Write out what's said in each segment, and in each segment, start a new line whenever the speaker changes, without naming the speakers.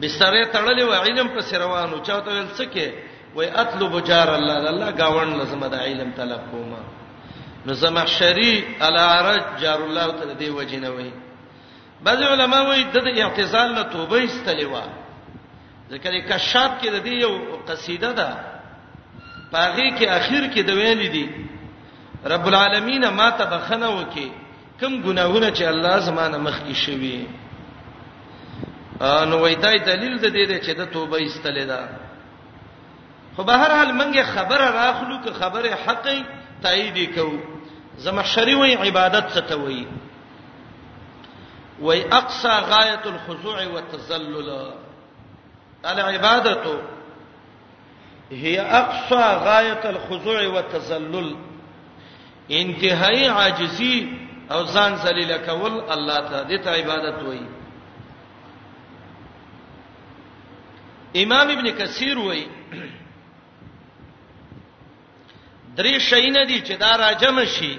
بسترې تړلې و علم په سروانو چاته ول څه کې وای اطلب جار الله الله گاوند لازم د علم طلب کومه نو زمخشری الارج جار الله ته دی وجنه وای بعض علما وای د اعتزال نه توبه ایستلې و ځکه د کشاف کې د دې یو قصیده ده پاغي کې اخر کې د ویل دي رب العالمین ما ته بخنه وکي کوم ګناهونه چې الله زمانه مخ کې شوی نو وای دا دلیل د دې دی چې د توبه ایستلې ده خو به هر حال منګه خبره راخلو که خبره حقې تایید کو زمخشری وای عبادت څه ته وای وای اقصى غایت الخضوع والتذلل العبادت هي اقصى غایه الخضوع والتذلل انتهایی عاجزی او ځان ذلیل کول الله ته د ته عبادت وایي امام ابن کثیر وایي درې شینه دي چې دا راجم شي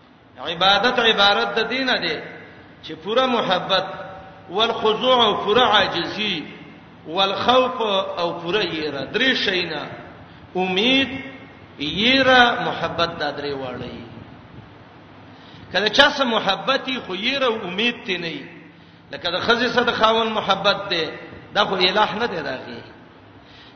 عبادت عبارت د دین دی چې پوره محبت والخضوع او پوره عاجزی والخوف او پوره یره درې شینا امید یره محبت د درې واړی کله چې سم محبتي خو یره امید تی نه لکه د خزې سره خاون محبت دی دا خو الہ نه دی راغی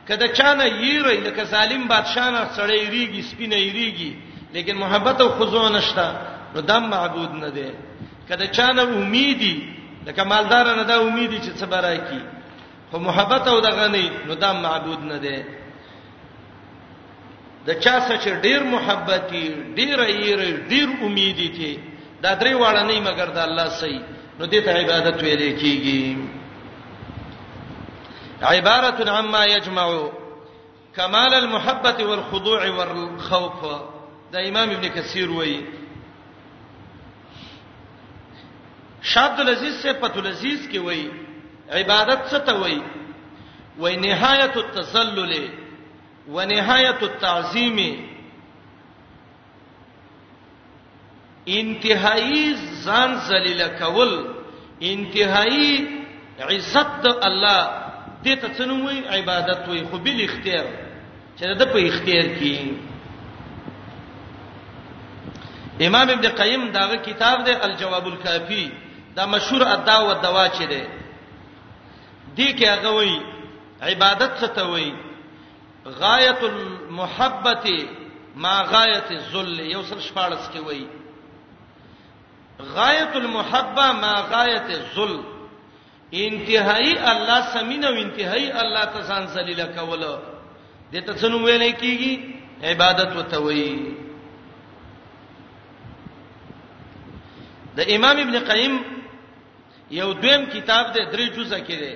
که د چانه یری لکه ظالم بادشاہ نه سړی یریږي سپینه یریږي لیکن محبت او خضوع نشتا نو دا معبود نه دی که د چانه امیدي لکه مالدار نه دا امیدي چې څه برای کی خو محبت او دغه نه نو دا معبود نه دی د چا سره چې ډیر محبت دی ډیر ایری ډیر امید دی دا درې واړه نه مګر د الله سي نو دې ته عبادت ویل کیږي عبارت عما یجمع کمال المحبه والخضوع والخوف دا امام ابن کثیر وایي شاد العزیز سے پتو العزیز کې وایي عبادت څه ته وایي وای نهایت التذلل ونهایت التعظیم انتهایی ځان ذلیل کول انتهایی عزت د الله دې ته څنوي عبادت وي خو بل اختیار چې د په اختیار کې امام ابن قیم داغه کتاب دی الجواب الکافی دا مشهور ادا و دوا چي دی دې کې هغه وایي عبادت څه ته وایي غایت المحبت ما غایت الذل یو سر شپارس کې وایي غایت المحبه ما غایت الذل انتهایی الله سمینه او انتهایی الله ته ځان ذلیل کوله دته څنو ویل کیږي عبادت وتوي د امام ابن قیم یو دویم کتاب دی درې جزء کې دی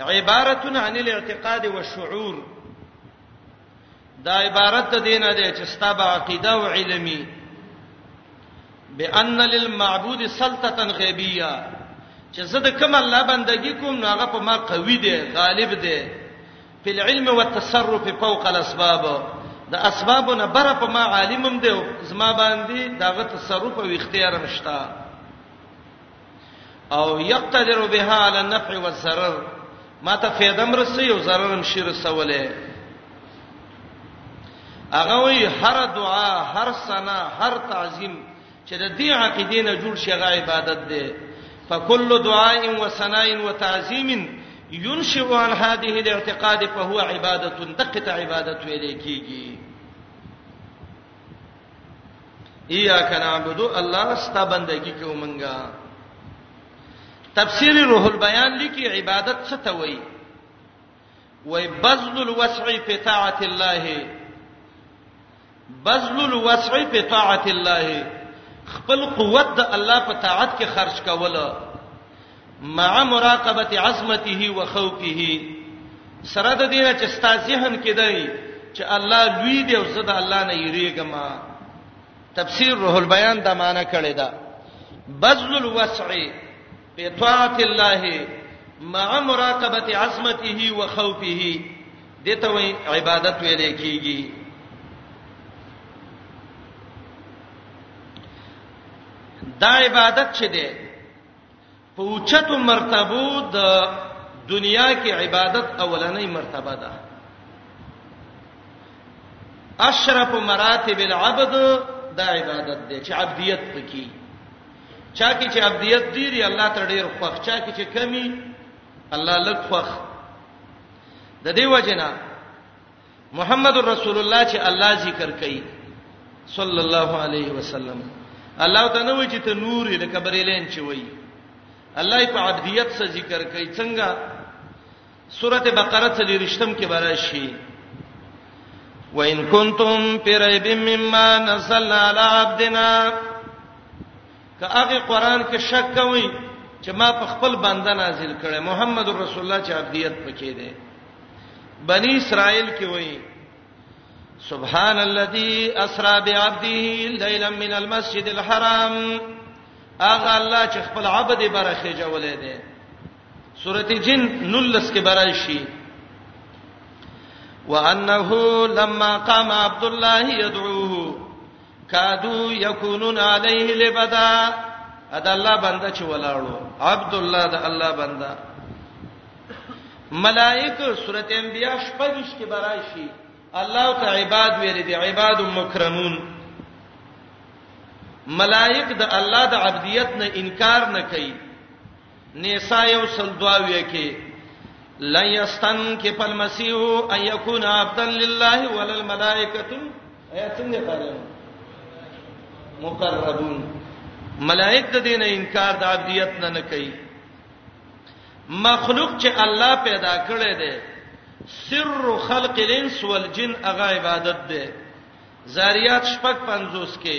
عبارت عن الاعتقاد والشعور دا عبارت د دینه دی چې ستاب عقیده او علمي بان للمعبود سلطه غیبیه چې زه د کوم الله بندگی کوم نو هغه په ما قوي دی غالب دی په علم او تصرف فوق الاسباب د اسبابونه بره په ما عالمم دی زما باندې داغه تصرف او اختیار مشته او یقتدر بها علی النفع والضرر ما ته فایده مرسي او ضرر هم شي رسوله هغه وی هر دعا هر ثنا هر تعظیم چې د دې عقیدې نه جوړ شي غا عبادت ده فكل دعاء وثناء وتعظيم ينشئ عن هذه الاعتقاد فهو عباده دقه عبادت ویل کیږي ایاک نعبدو الله ستا بندگی کو مونږه تفسیر روح البیان لیکي عبادت څه ته وایي وای بذل الوسع فی طاعت الله بذل الوسع فی طاعت الله خپل قوت د الله په طاعت کې خرج کوله مع مراقبه عظمته وخوفه سره د دینه چې ستا ذهن کې دی چې الله لوی دی او زه د الله نه یریږم تفسیر روح البیان دا معنی کړی دا بذل الوسع په طاعت الله مع مراقبه عظمته وخوفه دته وی عبادت ویل کیږي دا عبادت چې دی په اوچتو مرتبو د دنیا کې عبادت اولنې مرتبه ده اشرف مراتب العبد دا عبادت دی چې عبدیت پکې چا کې چې عبدیت ډیری الله ته ډیر خوښ چا کې چې کمی الله لږ خوښ د دې وجنه محمد رسول الله چې الله ذکر کوي صلی الله علیه وسلم الله ته نه وی چې ته نور یې لکه بریلین چې وی الله په عبدیت سره ذکر کوي څنګه سورته بقره څلې رښتم کې براشي وَإِن كُنتُمْ فِي رَيْبٍ مِّمَّا نَزَّلْنَا عَلَى عَبْدِنَا که هغه قران کې شک کوي چې ما په خپل بنده نازل کړي محمد رسول الله چې عبدیت پکې ده بنی اسرائیل کې وایي سبحان الذي اسرا بعبده ليلا من المسجد الحرام اغه الله چې خپل عبد برخه جوړې ده سورته جن نلس کې برای شي وانه لما قام عبد الله يدعوه کادو یکونون علیه لبدا ادا الله بنده چې ولاړو عبد الله د الله بنده ملائکه سورته انبیاء شپږش کې براشي الله ته عباد ویل دي عباد مکرمون ملائک د الله د عبدیت نه انکار نه کوي نساء یو سل دواوی کې لن یستنکف المسیح ان یکون عبدا لله ولا الملائکۃ آیات څنګه قاریو مقربون ملائک د دین انکار د عبدیت نه نه کوي مخلوق چې الله پیدا کړی دی سر خلق الانس والجن هغه عبادت ده زاریات شپږ 50 کې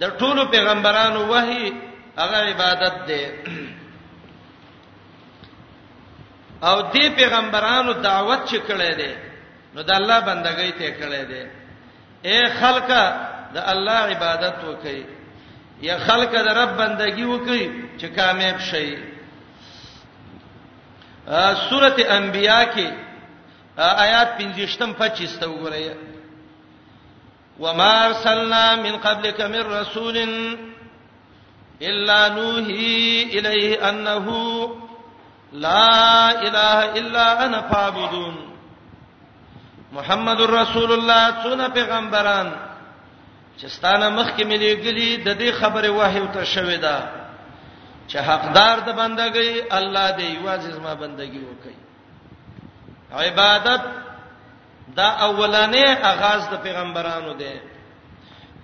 د ټولو پیغمبرانو وحي هغه عبادت دی او دې پیغمبرانو دعوت چې کړې ده نو د الله بندګۍ ته کړې ده اے خلک د الله عبادت وکړئ یا خلک د رب بندگی وکړي چې کامیاب شي سورۃ انبیاء کې آیات 25 ته وګورئ وما ارسلنا من قبلك من رسول الا نوحي اليه انه لا اله الا انا فاعبدون محمد رسول الله څونه پیغمبران چې ستانه مخکې ملي ګلي د دې خبره وحي او ته شوې ده چې حقدار د بندګۍ الله دی واځي زما بندګي وکړي عبادت دا اولانې اغاز د پیغمبرانو دی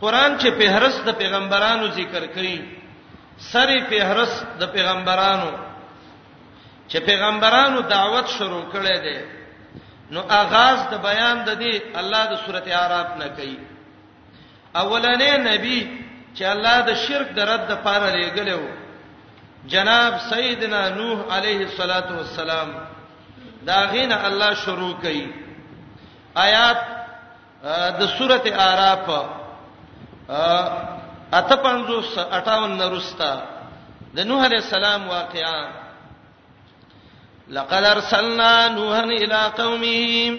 قران چې فهرست د پیغمبرانو ذکر کړي سری فهرست د پیغمبرانو چې پیغمبرانو دعوت شروع کړي دي نو اغاز د بیان د دې الله د سورته اعراف نه کوي اولنې نبی چې الله د شرک د رد لپاره لېګلو جناب سیدنا نوح علیه الصلاۃ والسلام دا غینه الله شروع کړي آیات د سورته আরাف اته 558 نرستا د نوح علیہ السلام واقعا لقد ارسلنا نوحا الى قومه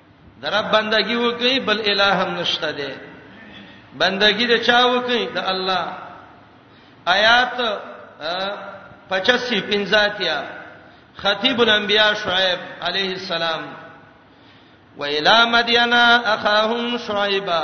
د رب بندگی وکي بل الہ هم نشته دی بندگی د چا وکي د الله آیات 85 پنځاتیا خطیب الانبیاء شعیب علیه السلام و الی مدینا اخاهم شعیبا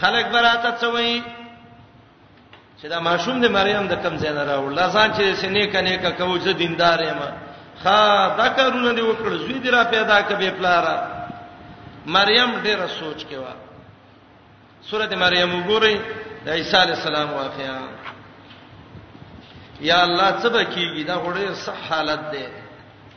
خلک براته څوي چې دا ماشوم د مریم د کم ځای نه راوړل ځان چې سینې کنه کا کو چې دیندار یم خا دا کارونه دی وکړ زوی دی را پیدا کبه پلارا مریم ډیره سوچ کې و سورته مریم وګورئ د عیسی علی السلام واقعا یا الله څه بکیږي دا غوړې صح حالت ده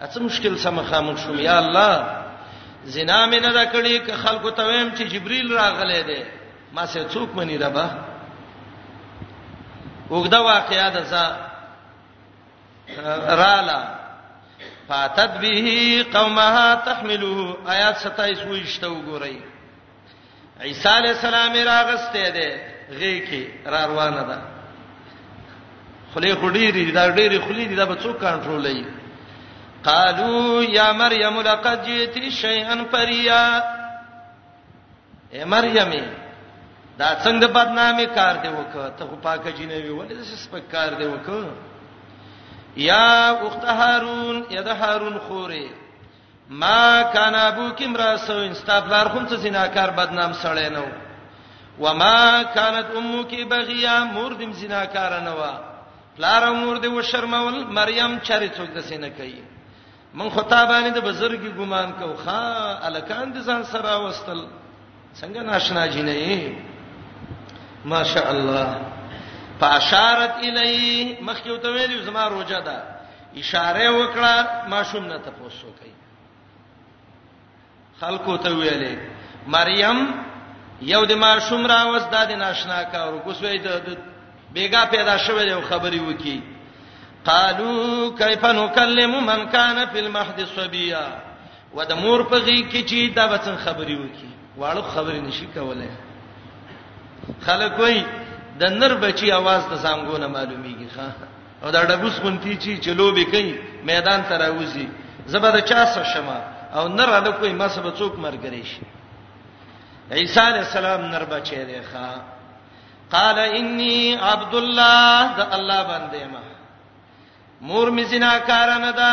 اڅ مشکل سم خامخ شوم یا الله زنا مې نه دا کړی ک خلکو ته ویم چې جبرئیل راغله ده ما سه څوک منی ربا وګدا واقعیا ده ځا رالا فاتت به قومها تحمله آیات 27 وښته وګورئ عیسی علی السلام راغسته ده غي کې را روانه ده خلی خډيري دا ډېری خلی دي دا به څوک کنټرولوي قالو یا مریم لقد جئتی شیئا فریا اے مریم دا څنګه بدنامي کار دی وکړه ته پاکه جنوي ولې د سپک کار دی وکړه یا اخت هارون یا د هارون خوره ما کان ابوک امرا سوین ستا پلار خو څه زناکار بدنام سړی نه و وما كانت امك بغيا مور دم زناکار نه و پلار مور دی و شرمول مریم چری څوک د سینه کوي من خطابانی د بزرګي ګمان کو خا الکان د ځان سره وستل څنګه ناشنا جنې ماشاءالله فاشارت الی مخکې وته ویلو زما روزه ده اشاره وکړه ماشوم نه تاسو کوي خلکو ته ویلې مریم یو د ماشوم راوس د ناشنا کارو کوسوي د بیګا پیدا شوی یو خبري وکی قالو کیف نکلم من کان فی المحد صبیا و د مور په غي کې چې دا بچن خبري وکي واړو خبري نشي کولای خلک وای د نر بچي आवाज د زنګونه معلومیږي ښا او دا ډبوس غونتی چی چلو به کوي میدان ته راوځي زبر چا سره شمه او نر له کوی ما سبا څوک مرګري شي عیسی علی السلام نر بچی دی ښا قال انی عبد الله د الله بنده ما مور می زناکار نه ده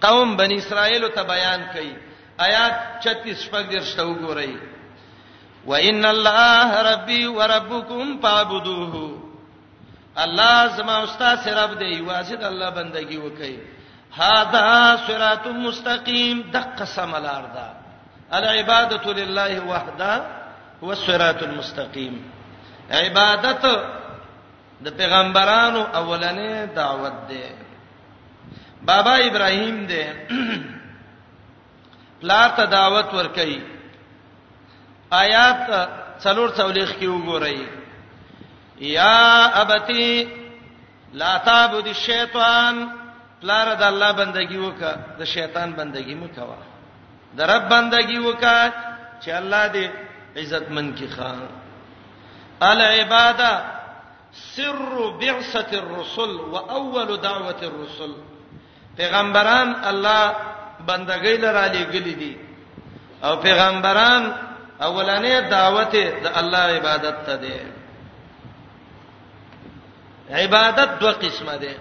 قوم بنی اسرائیل ته بیان کړي آیات 36 شپږ دیر شته وګورئ وان الله ربي وربكم فاعبدوه الله زما استاد رب دی واسد الله بندگی وکي هاذا صراط مستقيم دقه سملار ده العباده لله وحده هو الصراط المستقيم عبادت د پیغمبرانو اولنې دعوت ده بابا ابراهيم دې پلار ته دعوت ورکړي آیات څلور څولېخ کې وګورئ یا ابتی لا تعبد الشیطان پلار د الله بندگی وکا د شیطان بندگی مکوا د رب بندگی وکا چې الله دې عزت من کی خان العباده سر بعثه الرسل واول دعوه الرسل پیغمبران الله بندګۍ لرا لګلې دي او پیغمبران اولانې دعوت د الله عبادت ته ده عبادت دوه قسمه ده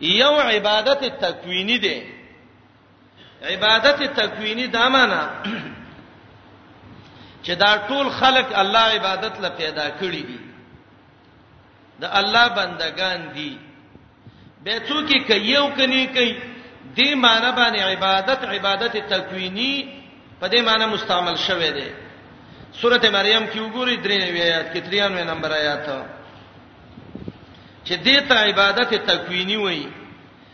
یو عبادت تکوینی ده عبادت تکوینی دا معنا چې دا ټول خلق الله عبادت لا پیدا کړی دي د الله بندگان دي به څوک کيو کني کوي دې معنی باندې عبادت عبادت تکوینی په دې معنی مستعمل شوه دی سورته مریم کې وګورئ درې آیات کې 93 نمبر آیات چې دې ته عبادت تکوینی وایي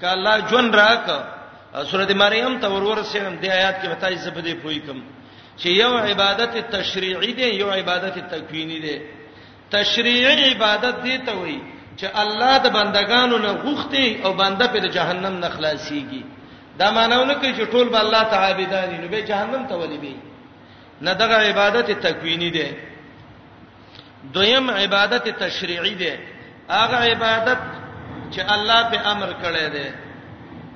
که الله جون راک سورته مریم ته ورور سره د آیات کې وتاي زبې دی پوي کوم چې یو عبادت تشریعي دی یو عبادت تکوینی دی تشریعي عبادت دی ته وایي چې الله د بندگانو نه غوښتي او بنده په جهنم نه خلاصيږي دا مانونه کوي چې ټول به الله تعالی دي نو به جهنم ته ولي به نه دغه عبادت تکوینی دی دویم عبادت تشریعی دی هغه عبادت چې الله په امر کړی دی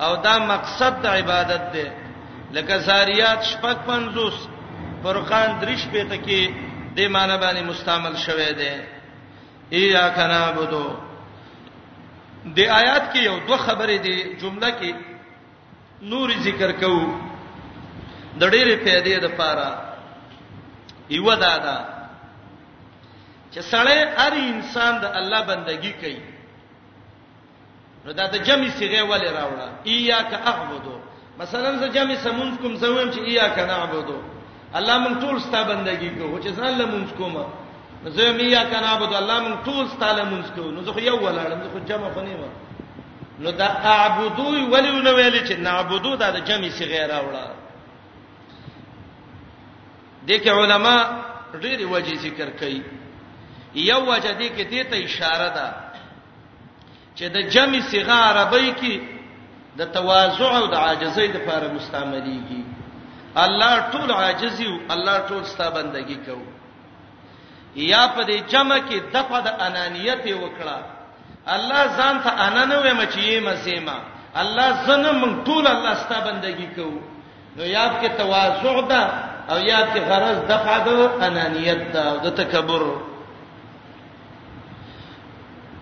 او دا مقصد د عبادت دی لکه زاریات شپږ 50 فرقان درش په تکي د معنی باندې مستعمل شوه دی ایا کنا بده د آیات کې یو دوه خبرې دي جمله کې نور ذکر کو د ډېرې پیدې د پاره یو دا ده چې سړی هر انسان د الله بندگی کوي نو دا د جمع صيغه ولې راوړه اياک اعبدو مثلا زه جمع سمونز کوم زویم چې اياک نعبدو الله مونږ ټول ستا بندگی کوو چې ځان له مونږ کومه زه میا کنه عبد الله مون ټول ستاله مونږ کو نو زه یو ولاړم زه خو جمع خنیم نو دا اعبدو ولی نو ویل چې نعبدو دا د جمع صيغه راوړه دغه علما ډېر وجه ذکر کوي یو وجه دې کې دې ته اشاره ده چې د جمع صيغه عربی کې د تواضع او د عاجزۍ لپاره مستعمليږي الله ټول عاجز یو الله ټول ستا بندگی کوي یا په دې جمع کې دفع د انانیت وکړه الله ځان ته انا نه وې مچې مزیما الله زنه مونږ ټول الله ستا بندگی کوو نو یاد کې تواضع ده او یاد کې غرض دفع د انانیت ده او د تکبر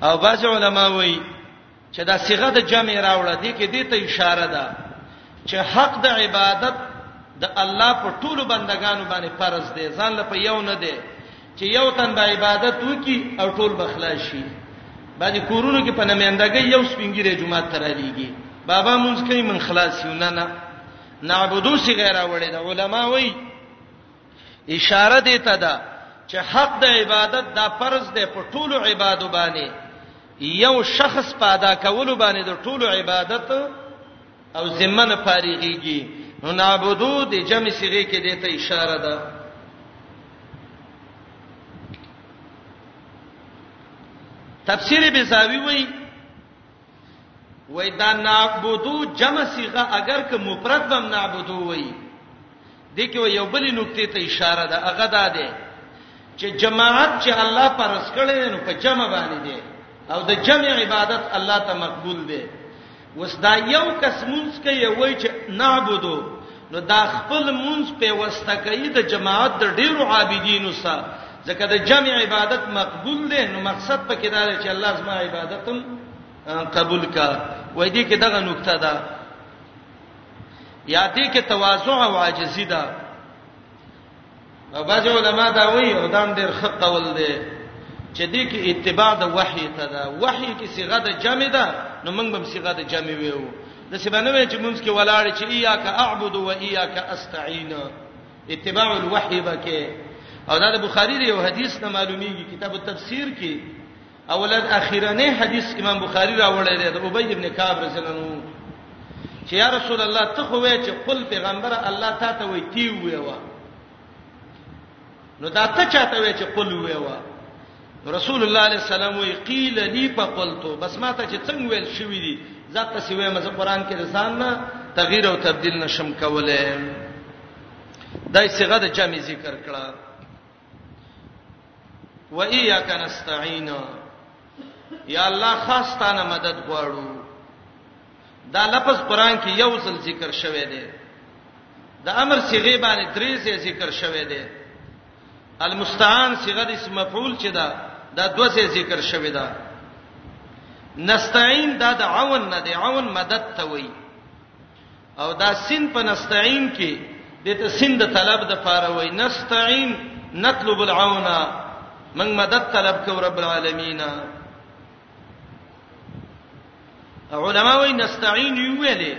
او باج علماء وایي چې دا صيغه د جمع راوړه دي کې دې ته اشاره ده چې حق د عبادت د الله په ټولو بندگانو باندې فرض دی ځان له په یو نه دی چې یو تن به عبادت وکي او ټول بخلاص شي باندې کورونو کې په نمائندګۍ یو سپینګری جمعه ترالېږي بابا مونږ کوي من خلاص یو نه نه نعبدو سی غیر اوړي د علما وایي اشاره دې ته ده چې حق د عبادت دا فرض دی په ټولو عبادتو باندې یو شخص په ادا کولو باندې د ټولو عبادت او ذمہ نه فارغيږي نو نعبدو د جمع صيغه کې دې ته اشاره ده تفسیر بزاوی وای وای دا نعبدو جمع صيغه اگر که مفرد بم نعبدو وای دې کې یو بل نقطې ته اشاره ده هغه دا ده چې جماعت چې الله پرس کړي نو په جمع باندې دي او د جمع عبادت الله ته مقبول دي وس دا یو کس مونږ کې یو وای چې نعبدو نو دا خپل مونږ په واسطه کوي د جماعت د ډیرو عابدینو سره ځکه د جمع عبادت مقبول دي نو مقصد پکې دا دی چې الله زما عبادتم قبول کا وای دي کې دغه نقطه ده یا دې کې تواضع او عاجزی ده بعض علما دا وایي او دا ډېر ښه قول دی چې دې کې اتباع د وحی ته ده وحی کې صيغه د جمع ده نو موږ به صيغه د جمع ویو د سبانه وی چې موږ کې ولاړ چې ایاک اعبد و ایاک استعين اتباع الوحی بکې او دا د بخاری دی یو حدیث نه معلومیږي کتاب التفسیر کې اولاد اخیرنه حدیث امام بخاری راوړی دی د ابی ابن کعب رضی الله عنه چې یا رسول الله ته خو وای چې قل پیغمبر الله تا ته وای تی وای وا نو دا ته چاته وای چې قل وای وا رسول الله علیه السلام وی قیل لی فقلتو بس ما ته چې څنګه ویل شوې دي ځکه چې وای مزه قران کې ځان نه تغییر او تبديل نشم کوله دای صيغه د جامع ذکر کړه و ایاک نستعين یا الله خاص تانه مدد غواړو دا لفظ قران کې یو ځل ذکر شوی دی د امر صيغه باندې درې ځله ذکر شوی دی المستعان صيغه د اسم مفعول چې دا دا دوه ځله ذکر شوی دا نستعين دا د عون نه دی عون مدد ته وایي او دا سین په نستعين کې د ته سین د طلب د پاره وای نستعين نطلب العون من مدد طلب کو رب العالمین علماء وای نستعين ویلې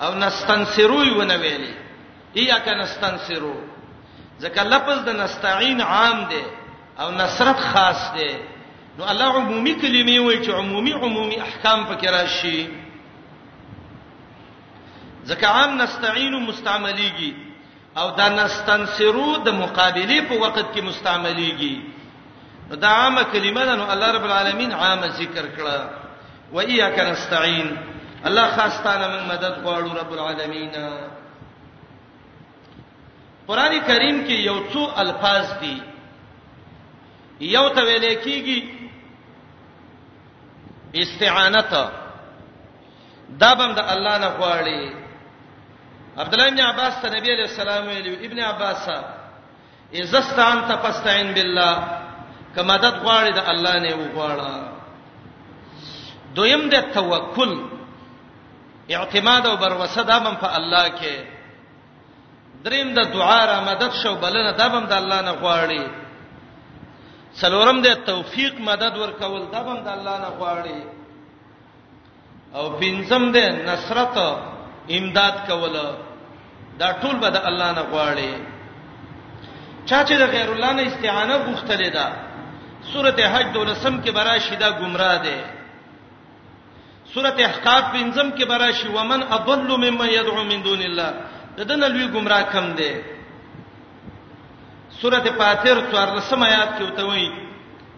او نستنصرو ونه ویلې ایا ک نستنصرو ځکه لفظ د نستعين عام دی او نصرت خاص دی نو الله عمومي کلمې وای چې عمومي عمومي احکام پکې راشي ځکه عام نستعين مستعمليږي او دا نستنصرو د مقابله په وخت کې مستعمليږي دا عامه کلمه ده نو الله رب العالمین عامه ذکر کړه و اياک نستعين الله خاص تعالی من مدد غواړو رب العالمین قران کریم کې یو څو الفاظ دي یو ته ویل کېږي استعانت دا بم د الله نه غواړي عبد الله بن عباس ته نبی عليه السلام ویلو ابن عباس اذا استعنت فاستعن بالله کما مدد غواړي د الله نه وغواړه دویم د توکل اعتماد او بر وسه دا بم په الله کې دریم د دعا را مدد شو بلنه دا بم د الله نه غواړي څلورم د توفیق مدد ورکول دا بم د الله نه غواړي او پنځم د نصرت امداد کول دا ټول به د الله نه غواړي چا چې د غیر الله نه استعانه غوښتلې ده سورته حج دولسم کې برا شیدا گمراه ده سورته احقاف پنځم کې براشي ومن اضل ممن يدعو من دون الله د دن لوی گمراه کم دی سورته فاتر څوار لسم آیات کې وته وایي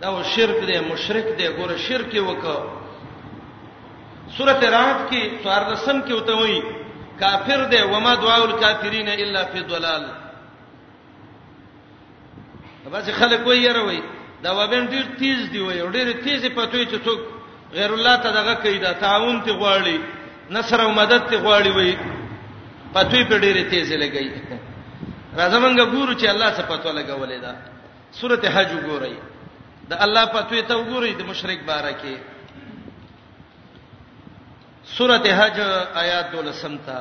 دا شرک دی مشرک دی ګوره شرک وکاو سورته رات کې څوار لسم کې وته وایي کافر دی وما دعاء الکافرین الا فی ضلال بس خلک وایي یره وایي دا وبین ډیر تیز دی وایي ډیر تیز پتوې چې څوک غیر الله ته دغه کوي دا تعاون ته غواړي نصر او مدد ته غواړي وایي پتوې په ډیر تیز لګي راځمنګ ګورو چې الله څه پتو لګولې دا سورته حج وګورئ د الله پتوې ته وګورئ د مشرک بارکه سورته حج آیات 12 سمتا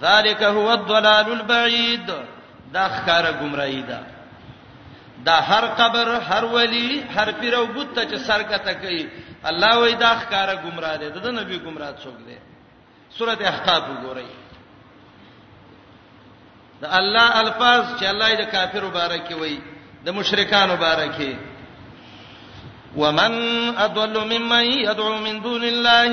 ذالک هو الضلال البعید دا ښکارا گمراهی ده دا هر قبر هر ولی هر پیر او بت چې سرکته کوي الله وای دا ښکارا گمراه ده د نبی گمراه څوک ده سوره احقاف وګورئ د الله الفاظ چې الله یې د کافر مبارک وي د مشرکان مبارک ومن اضل ممن يدعو من دون الله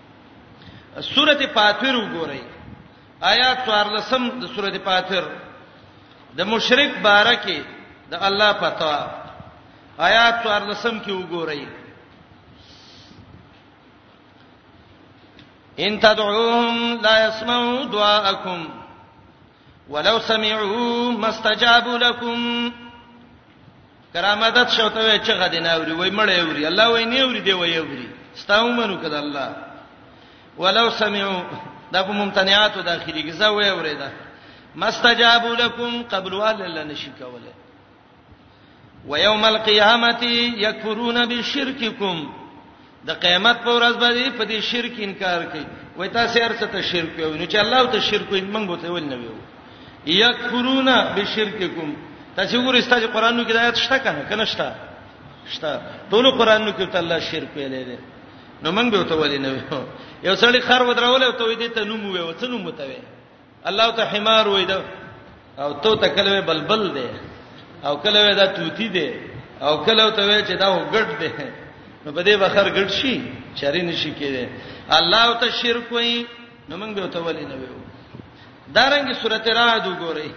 سورته فاطر وګورئ آیات 14 د سورته فاطر د مشرک بارکه د الله پتا آیات 14 کې وګورئ ان تدعوهم لا يسمعوا دعاءكم ولو سمعوا ما استجابوا لكم کرامت شوته وی چې غدي نه اوري وای مړ اوري الله وای نه اوري دی وای اوري ستاو منو کده الله ولو سمعوا دا په ممتنعات داخلي کې زو وای اوري دا مستجابوا لكم قبل ول الله نشي کوله و یوم القیامت یکفرون بشرککم د قیامت په ورځ باندې په دې شرک انکار کوي وای تاسو هرڅه ته شرک کوي نو چې الله ته شرک کوي موږ به ته ول نه ویو یکفرون بشرککم تاسو ګورئ ستاسو قرانو کې د آیات شته کنه کنه شته شته ټول قرانو کې ته الله شرک ویلې ده نو موږ به ته ول نه ویو یو څړي خر ودرول او ته دې ته نوم ویو څه نوم وتوي الله ته حمار وای دا او تو ته کلوې بلبل دی او کلوې دا توتی دی او کلو ته وای چې دا وګړ دی نو په دې بخر ګډ شي چاري نشي کېده الله ته شرک وای نو موږ به تولی نه ویو دارنګي سورته رعد وګورئ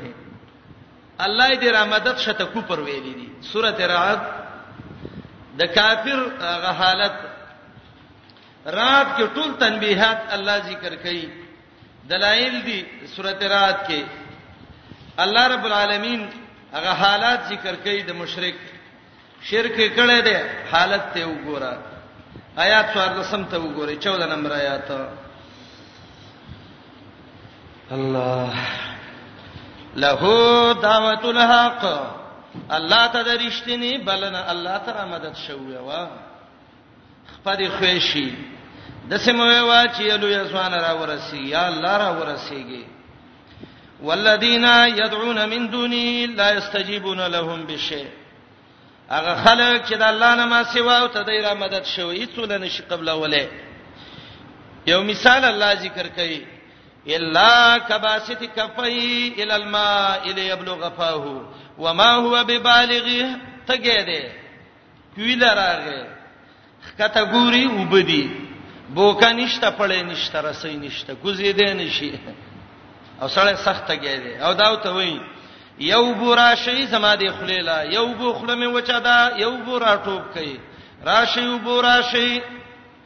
الله دې را مدد شته کو پر ویلې دي سورته رعد د کافر غ حالت رات کې ټول تنبيهات الله ذکر کوي دلایل دي سورته رات کې الله رب العالمین هغه حالات ذکر کوي د مشرک شرک کړه دې حالت ته وګوره آیات 14 ته وګوره 14 نمبر آیات الله له دعوت الحق الله ته درشتنی بلنه الله تعالی مدد شوی وا خپدي خوشي د سموي وا چې لوی اسمان را ورسي یا الله را ورسيږي والذین یدعون من دونی لا یستجیبون لهم بشیء هغه خلک چې د الله نه ما سیوا او ته دایره مدد شوی هیڅ ولنه شي قبل اوله یو مثال الله ذکر کوي الا کباسط کفی ال الماء الیبلغ فاه وما هو ببالغه تګه ده کوی لراغه خکته ګوري وبدي بوکا نشته پړې نشته رسې نشته کوزې دې نشي او سړی سخته کېږي او دا ته وایي یو بو راشي زما د خلیلا یو بو خلمه وچا دا یو بو راټوب کوي راشي یو بو راشي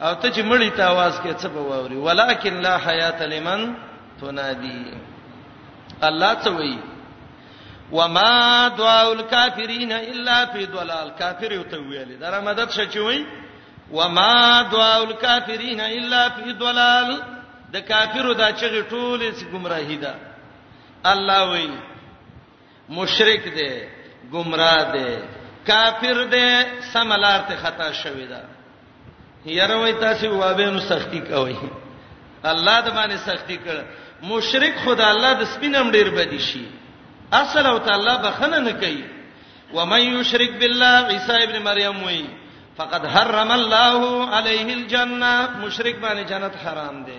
او ته چې مړی ته आवाज کې څه به ووري ولکن لا حیات لمن تنادي الله ته وایي وما دعاء الكافرين الا في ضلال کافر یو ته ویل دا را مدد شچوي وما دعاء الكافرين الا في ضلال د کافرو دا چې ټوله سي گمراهي ده الله وایي مشرک دی گمراه دی کافر دی سملار ته خطا شوی دا یره وای تاسو وابینو سختی کوي الله د باندې سختی کړ مشرک خدا الله د سپینم ډیر بدی شي اصل او تعالی بخنه نه کوي و من یشرک بالله عیسی ابن مریم وای فقد حرم الله علیه الجنه مشرک باندې جنت حرام دی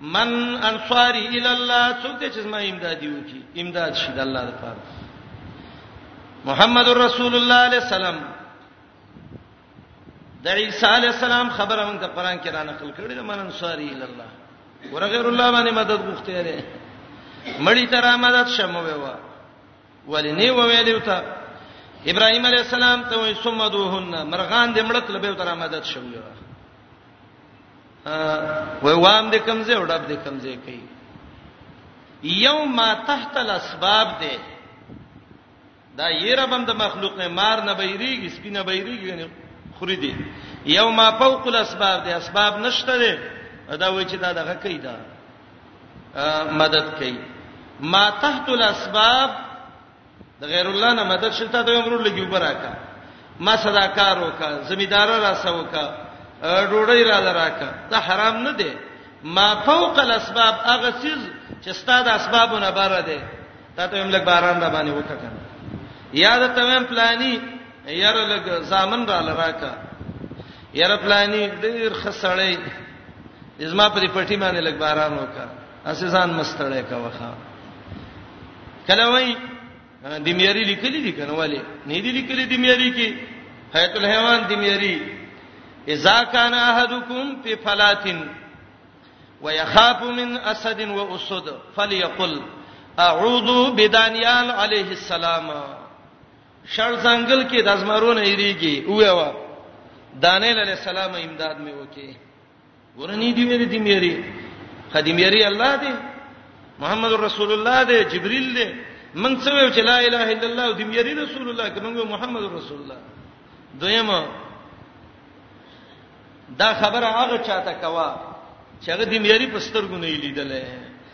من انصاری الی الله څوک دې چې زما امدادي وکي امداد شي د الله لپاره محمد رسول الله علیه السلام د عیسی علیه السلام خبره موږ ته قران کې را نقل کړې ده من انصاری الی الله ورغیر الله باندې مدد غوښته لري مړی تر آمدت شمو ویوا ولی نه ویلو ته ابراهیم علی السلام ته وې سمدوهن مرغان دې مړک لبه تر آمدت شمو ویوا وای وام دې کمزې وډب دې کمزې کوي یو ما تحت الاسباب دې دا یره بند مخلوق نه مار نه بیریږي سپینه بیریږي یعنی خوري دي یو ما فوق الاسباب دې اسباب نشته دې دا وای چې دا دغه کوي دا مدد کوي ما تحت الاسباب د غیر الله نه مدد شته ته عمر لګي وبراکا ما صداکار وکا زمیدار را سوکا ډوړی را لراکا دا حرام نه دی ما فوق الاسباب هغه چیز چې ستاسو اسبابونه بار دي تا ته هم لګ باران را باندې وکړه یاد ته هم پلاني یاره لګ زامن را لراکا یاره پلاني ډیر خسړې ازما پرې پټی باندې لګ باران وکړه اسې ځان مستړې کا وخا کله وای د میری لیکلي دي کنه والي نه دي لیکلي د میری کې حیات الحیوان د میری اذا كان احدكم في فلات ويخاف من اسد واسد فليقل اعوذ بدانيال عليه السلام شړ ځنګل کې د ازمرونه یریږي اوه دانیل علی السلام امداد مې وکي ګورنی دی ویری دی میری خدیم یری الله دی محمد رسول الله دی جبريل دی من څه ویو چې لا اله الا الله او دیم یری رسول الله کوم محمد رسول الله دویمه دا خبره هغه چاته کوا چې هغه دیم یری په سترګو نه لیدلې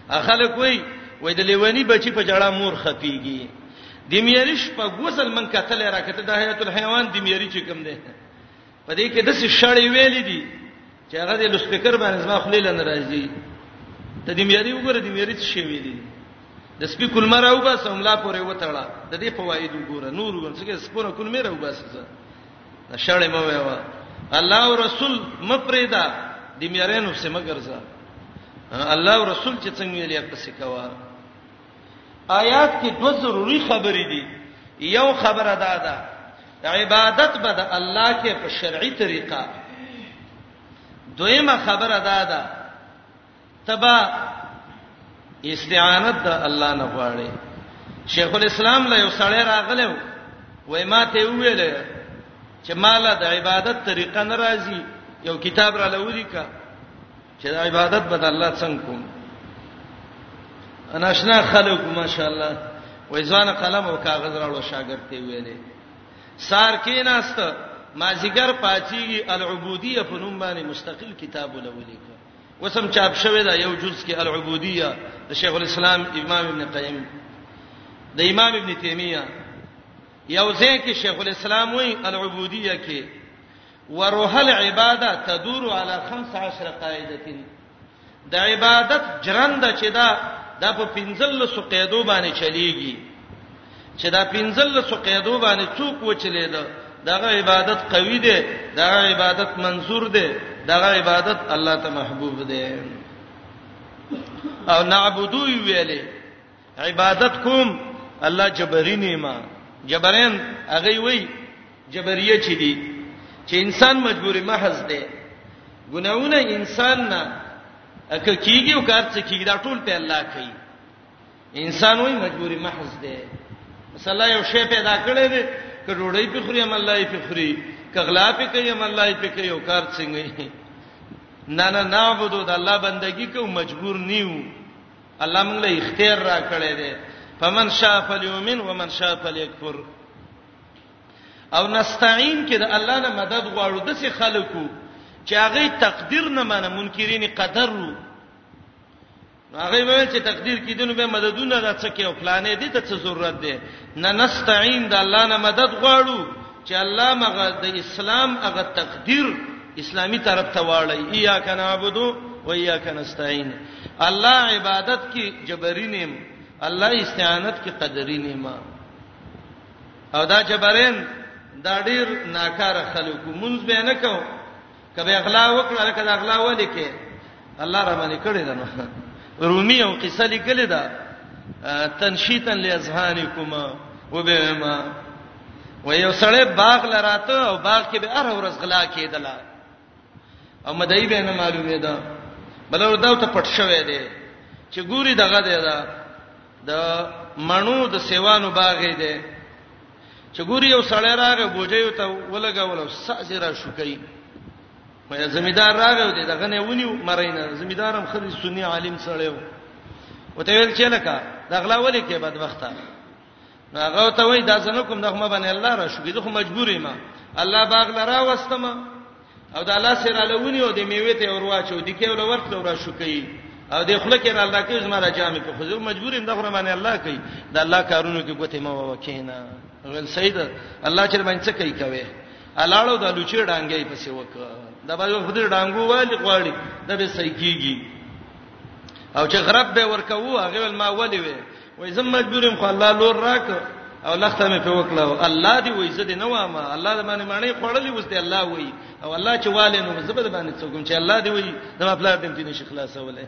اخله کوئی وای د لیوانی بچی په جړه مور خپیږي دیم یری شپه غوسل من کتل راکته د حیات الحیوان دیم یری چې کوم دی په دې کې د څه شړې ویل دي چې هغه د لوسپیکر باندې زما خلې لنه راځي ته دې مېری وګوره دې مېری څه شي ویل دي د سپی کلمه راو بس هملا پورې وتړه د دې فواید وګوره نور وګوره څنګه سپونه کلمه راو بس څه نشړې مو ویوا الله او رسول مپریدا د میرانو سم ګرځا الله او رسول چې څنګه ویلې پسې کوا آیات کې دوه ضروری خبرې دي یو خبره دا ده عبادت به د الله کې په شرعي طریقه دویمه خبره دا ده تبا استعانت د الله نه غواړي شیخ الاسلام له یو سړی راغلو وای ما ته ویل چې مالا د عبادت طریقه ناراضي یو کتاب را لوري کا چې عبادت به الله څنګه کوم اناشنا خلک ماشاءالله وای ځان قلم او کاغذ راوړو شاګرد ته ویلې سار کې ناست مازیګر پاتېږي العبودیه په نوم باندې مستقل کتاب ولولې وسم چاپ شوی دا یو جز کې العبودیه د شیخ الاسلام امام ابن قیم د امام ابن تیمیه یو ځای کې شیخ الاسلام وی العبودیه کې وروح العباده تدور علی 15 قاعده د عبادت جرند چې دا د په 15 قاعده باندې چلیږي چې دا 15 قاعده باندې څوک وچلې ده دغه عبادت قوی ده دغه عبادت منظور ده دغه عبادت الله ته محبوب ده او نعبدو ویلې عبادت کوم الله جبري نیما جبرین هغه وی جبریه چې دی چې انسان مجبوري محض دی ګناونه انسان نه اکه کیږي او کار څه کیږي دا ټول په الله کوي انسان وای مجبوري محض دی مثلا یو شی پیدا کړی دی که ډوړی په خوري هم الله یې په خوري که غلا په کوي هم الله یې په کوي او کار څنګه نه نه نعبدو د الله بندگی کوو مجبور نیو الله موږ له اختیار را کړی دی فمن شاء فليؤمن ومن شاء فليكفر او نستعين کې د الله نه مدد غواړو د څه خلکو چې هغه تقدیر نه مانه منکرین قدر وو هغه ویل چې تقدیر کې دنه به مددونه راڅکه او پلانې دي ته څه ضرورت دی نه نستعين د الله نه مدد غواړو چې الله مغه د اسلام هغه تقدیر اسلامي طرف ته واړی ایا کنا عبدو و ایا کنا استعين الله عبادت کې جبري نیم الله استعانت کې قدري نیم او دا جبرین دا ډیر ناکاره خلکو مونږ به نه کو کبه اغلا وکړه لکه دا اغلا ولې کې الله رحمانه کړی دا نو رومي او قصه لیکلې ده تنشیتا لاذهانکم وبما و یو سړی باغ لراته او باغ کې به هر ورځ غلا کېدله او مدعی به نه معلومه ده بلور دا ته پټ شوې ده چې ګوري دغه ده دا د منو د سیوانو باغې ده چې ګوري یو سړی راغی بوجیو ته ولګاول او سازي را شو کوي مې زمیدار راغی دی دغه نه ونیو مرینه زمیدارم خري سنی عالم سړیو وته ویل چې لکه دغلا ولې کې بدبخته هغه ته وای دا زنه کوم دغه باندې الله را شو زه مجبور یم الله باغ لرا واستم او د الله سره لونی او د میوه ته اور واچو د کې ول ورته را شو کوي او د خلک را الله کې زما را جامې په خو مجبور یم دغه باندې الله کوي د الله کارونو کې ګوتې ما وکینا ول سید الله چې باندې څه کوي کوي الاړو د لوچې ډانګې پسې وک دا به خو دې ډانګو والی غواړي دا به صحیح کیږي او چې غرب به ورکوو هغه ول ما ولې وې وای زم مجبورم خو الله لور راک او لخته مې په وکړه الله دی وای زه دې نه وام الله د باندې معنی خړلې وسته الله وای او الله چې والي نو زبد باندې څوکم چې الله دی وای دا خپل دم کې نشي خلاصولای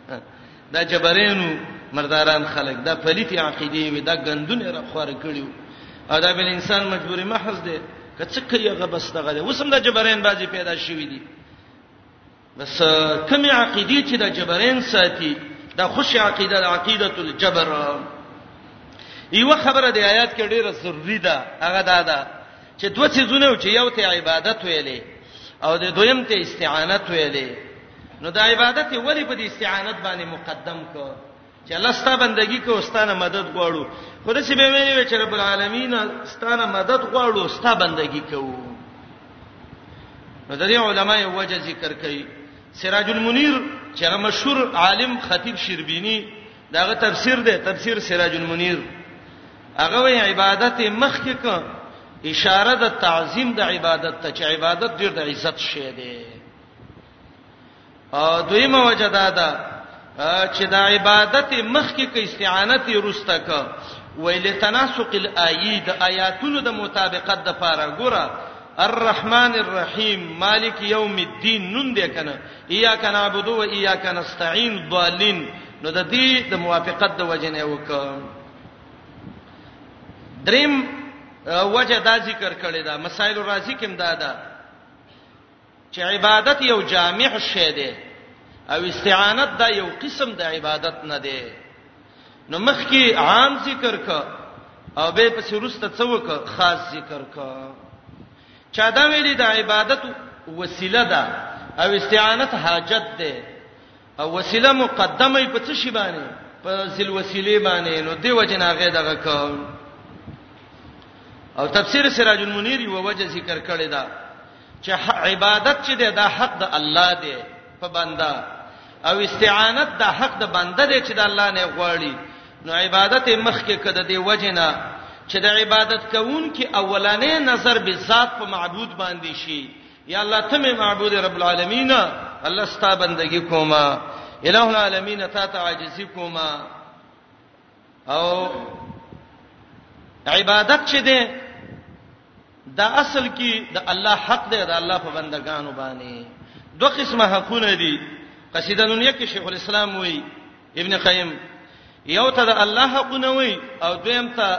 دا جبرینو مرداران خلق دا پلیتی عقیده وي دا غندونه را خور کړیو او دا بل انسان مجبوری محض دی کڅکه یې غبس دغه وسم دا جبرین بازی پیدا شوی دی بس کومې عقیدې چې د جبرین ساتي دا خوش عقیده عقیده الجبر یو خبره د آیات کې ډیره ضروری ده هغه دا ده چې دوه څیزونه چې یو ته عبادت ویلې او د دویم ته استعانت ویلې نو د عبادت ولی په دې استعانت باندې مقدم کو چې الله ستاسو بندگی کوي ستاسو مدد غواړو خدای چې به ویلي چې رب العالمین ستاسو مدد غواړو ستاسو بندگی کوو نو د دې علماء وجه ذکر کوي سراج المنیر چې مشهور عالم خطیب شربینی داغه تفسیر دی تفسیر سراج المنیر هغه وی عبادت مخ کې کو اشاره د تعظیم د عبادت ته چې عبادت ډیر د عزت شی دی دویمه وجه دا ده چې د عبادت مخ کې کې استعانت ورسته ک ویل تناسق الایید آیاتونو د مطابقت د پاره ګوره الرحمن الرحیم مالک یوم الدین نون دې کنه یا کنه عبدو و یا کنه استعین ضالین نو د دې د موافقت د وجه نه وک دریم وجه دا ذکر کړی دا مسائل راضی کوم دا ده چې عبادت یو جامع شی دی او استعانت دا یو قسم د عبادت نه دی نو مخکې عام ذکر ک او به پس ورسته څوک خاص ذکر ک چا دا ویلي د عبادت وسیله ده او استعانت حاجت ده او وسیله مقدمه په څه شی باندې په ذل وسیله باندې نو دی وجنا غې دغه کو او تفسیر سراج المنیر یو وجه ذکر کړی دا چې عبادت چې ده دا حق د الله دی په بندا او استعانت د حق د بنده دی چې د الله نه غواړي نو عبادت مخ کې کده دی وجنا چې د عبادت کوونکې اولنې نظر به ذات په معبود باندې شي یا الله ته مې معبود رب العالمین الله ستا بندگی کوما الہ العالمین تا ته عاجزی کوما او عبادت چې ده دا اصل کې د الله حق دی د الله په بندگانو باندې دوه قسمه حقونه دي قصیده نونیه کې شیخ الاسلام وایي ابن قیم یو ته د الله حقونه وایي او دویم ته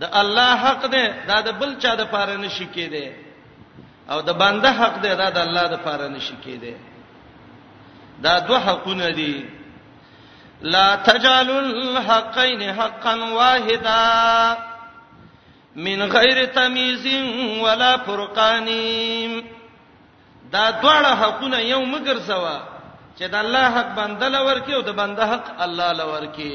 د الله حق دی دا د بل چا د پاره نشي کېده او د بنده حق دی دا د الله د پاره نشي کېده دا دوه حقونه دي لا تجعلوا الحقين حقا واحدا من غیر تمیز ولا فرقان دا دواړه حقونه یو مګر سوا چې د الله حق بنده لور کې او د بنده حق الله لور کې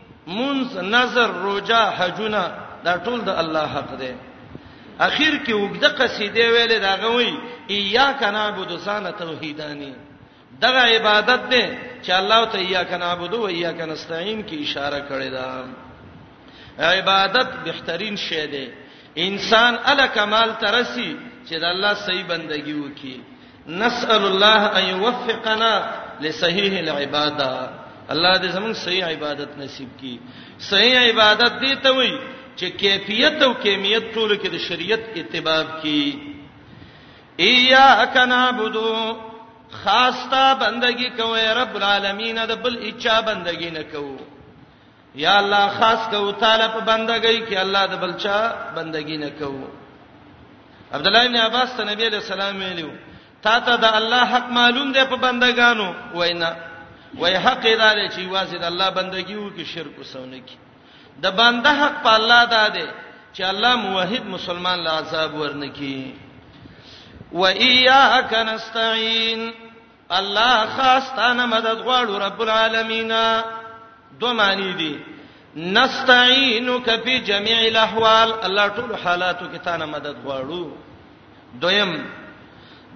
منز نظر روجا حجونه دا ټول د الله حق دی اخر کې وګړه قصیده ویلې دا غوي ایاک نعبد سان توحیدانی دغه عبادت دی چې الله ته ایاک نعبد او ایاک نستعين کې اشاره کړې ده عبادت بهترین شی دی انسان ال کمال ترسي چې د الله صحیح بندگی وکړي نسأل الله ان يوفقنا لصحيح العباده الله دې زموږ صحیح عبادت نصیب کړي صحیح عبادت دې ته وایي چې کیفیت او کمیت ټول کې د شریعت اتباع کړي ایاک نعبدو خاصتا بندگی کوي رب العالمین د بل اچا بندگی نه کوو یا الله خاص کو تعالی په بندګۍ کې الله د بلچا بندګی نه کو عبد الله بن عباس ته نبی له سلام ویلو تا ته د الله حق معلوم دی په بندګانو وینا وای حق دا دی چې واسه د الله بندګي وو کې شرک وسونه کی د بنده حق په الله دا دی چې الله موحد مسلمان لا عذاب ورنکي و اياک نستعين الله خاص تانه مدد غواړو رب العالمین دو معنی دي نستعينك في جميع الاحوال الله ټول حالاتو کې تانه مدد غواړو دویم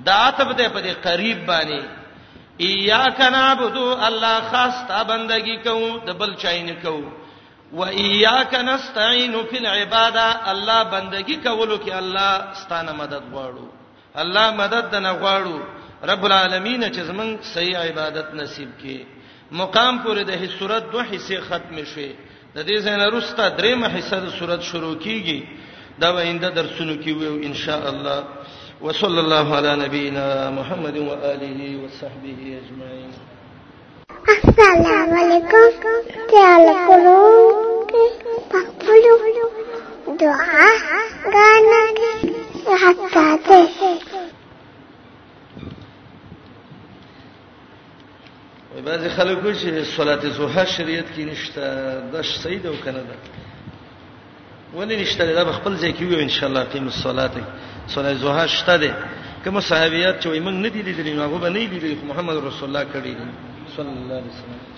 دا عتب ده په دې قریب باندې ایاک نعبدو الله خاص تا بندگی کوو د بل چای نه کوو و ایاک نستعين فی العباده الله بندگی کولو کې الله ستانه مدد غواړو الله مدد دنه غواړو رب العالمین چې زمون صحیح عبادت نصیب کړي مقام پورې د هي صورت دوه حصے ختم شوي د دې ځای نه رسته درېمه حصہ د صورت شروع کیږي دا به انده درسونو کې وي ان شاء الله وصلی الله علی نبینا محمد و آله و صحبه اجمعین
السلام علیکم تعال کولو پخپلو دعا غانا حتا ته
بعض خلکو چې صلات زوحه شریعت کې نشته د سید او کنه ده ولې نشته دا به خپل ځای کې وي ان شاء الله قیم الصلات صلاه زوها شته ده کوم صحابيات چې موږ نه دي لیدلې نو هغه به نه لیدلې محمد رسول الله کړي صلی الله علیه وسلم